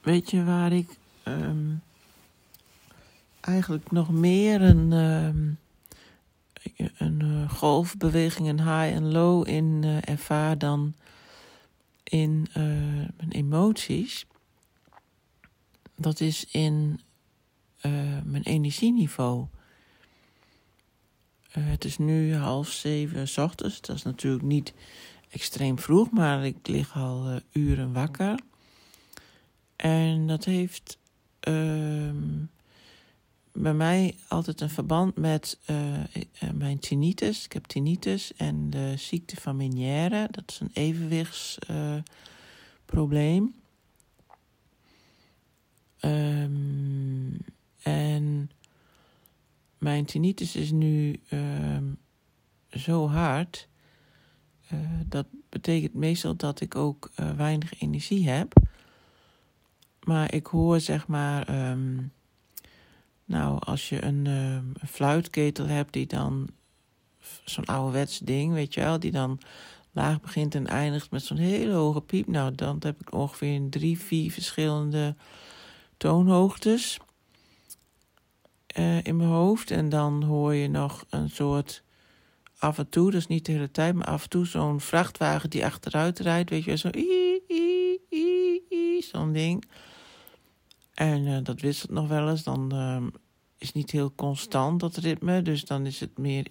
weet je waar ik ehm, eigenlijk nog meer een, um, een uh, golfbeweging, een high en low in uh, ervaar dan in uh, mijn emoties? Dat is in mijn energieniveau. het is nu half zeven s ochtends. Dat is natuurlijk niet extreem vroeg, maar ik lig al uren wakker. En dat heeft uh, bij mij altijd een verband met uh, mijn tinnitus. Ik heb tinnitus en de ziekte van Meniere. Dat is een evenwichtsprobleem. Um, en mijn tinnitus is nu ehm, zo hard. Uh, dat betekent meestal dat ik ook weinig energie heb. Maar ik hoor zeg maar, um, nou, als je een, um, een, fluitketel hebt die dan, zo'n ouderwets ding, weet je wel, die dan laag begint en eindigt met zo'n hele hoge piep. Nou, dan heb ik ongeveer drie, vier verschillende toonhoogtes uh, in mijn hoofd. En dan hoor je nog een soort, af en toe, dus niet de hele tijd, maar af en toe zo'n vrachtwagen die achteruit rijdt, weet je wel, zo zo'n ding. En uh, dat wisselt nog wel eens. Dan uh, is niet heel constant dat ritme. Dus dan is het meer.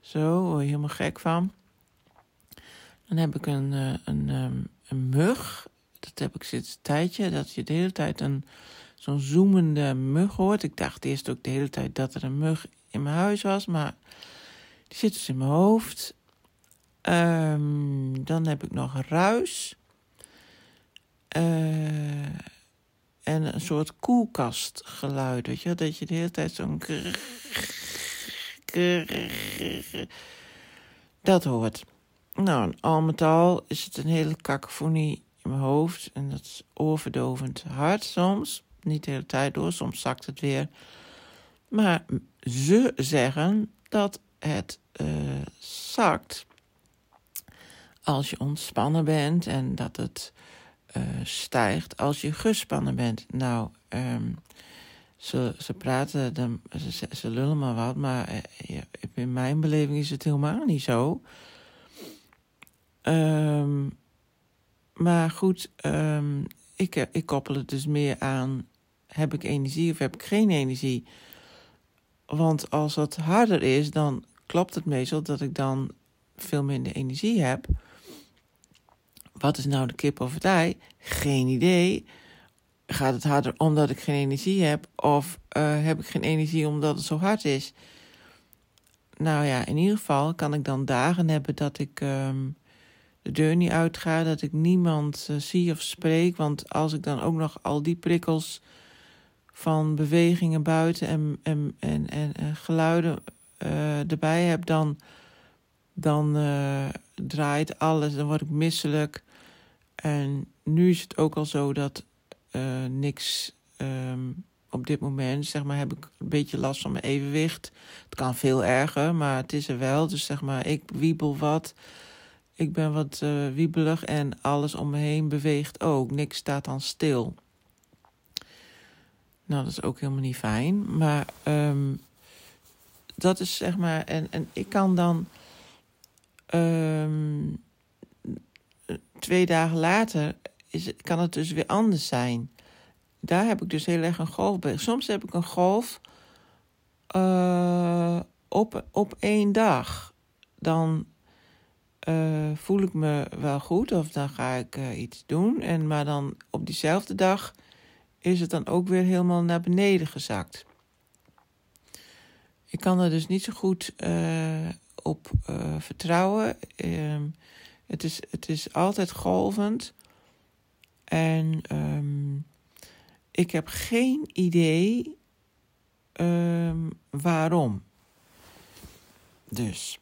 Zo, helemaal gek van. Dan heb ik een, uh, een, um, een mug. Dat heb ik sinds een tijdje. Dat je de hele tijd een, zo'n zoemende mug hoort. Ik dacht eerst ook de hele tijd dat er een mug in mijn huis was. Maar die zit dus in mijn hoofd. Um, dan heb ik nog een ruis. En een soort koelkastgeluid, weet je, dat je de hele tijd zo'n dat hoort. Nou, al met al is het een hele kakofonie in mijn hoofd en dat is oorverdovend hard soms. Niet de hele tijd door, soms zakt het weer. Maar ze zeggen dat het uh, zakt als je ontspannen bent en dat het uh, stijgt als je gespannen bent. Nou, um, ze, ze praten, ze, ze lullen maar wat, maar uh, in mijn beleving is het helemaal niet zo. Um, maar goed, um, ik, ik koppel het dus meer aan: heb ik energie of heb ik geen energie? Want als dat harder is, dan klopt het meestal dat ik dan veel minder energie heb. Wat is nou de kip of het ei? Geen idee. Gaat het harder omdat ik geen energie heb? Of uh, heb ik geen energie omdat het zo hard is? Nou ja, in ieder geval kan ik dan dagen hebben dat ik um, de deur niet uitga, dat ik niemand uh, zie of spreek. Want als ik dan ook nog al die prikkels van bewegingen buiten en, en, en, en, en geluiden uh, erbij heb, dan, dan draait alles. Dan word ik misselijk. En nu is het ook al zo dat uh, niks um, op dit moment, zeg maar, heb ik een beetje last van mijn evenwicht. Het kan veel erger, maar het is er wel. Dus zeg maar, ik wiebel wat. Ik ben wat uh, wiebelig en alles om me heen beweegt ook. Niks staat dan stil. Nou, dat is ook helemaal niet fijn. Maar um, dat is zeg maar. En, en ik kan dan. Um, twee dagen later is, kan het dus weer anders zijn. Daar heb ik dus heel erg een golf bij. Soms heb ik een golf uh, op, op één dag. Dan uh, voel ik me wel goed of dan ga ik uh, iets doen. En, maar dan op diezelfde dag is het dan ook weer helemaal naar beneden gezakt. Ik kan er dus niet zo goed op vertrouwen. Het is, het is altijd golvend. En um, ik heb geen idee um, waarom. Dus.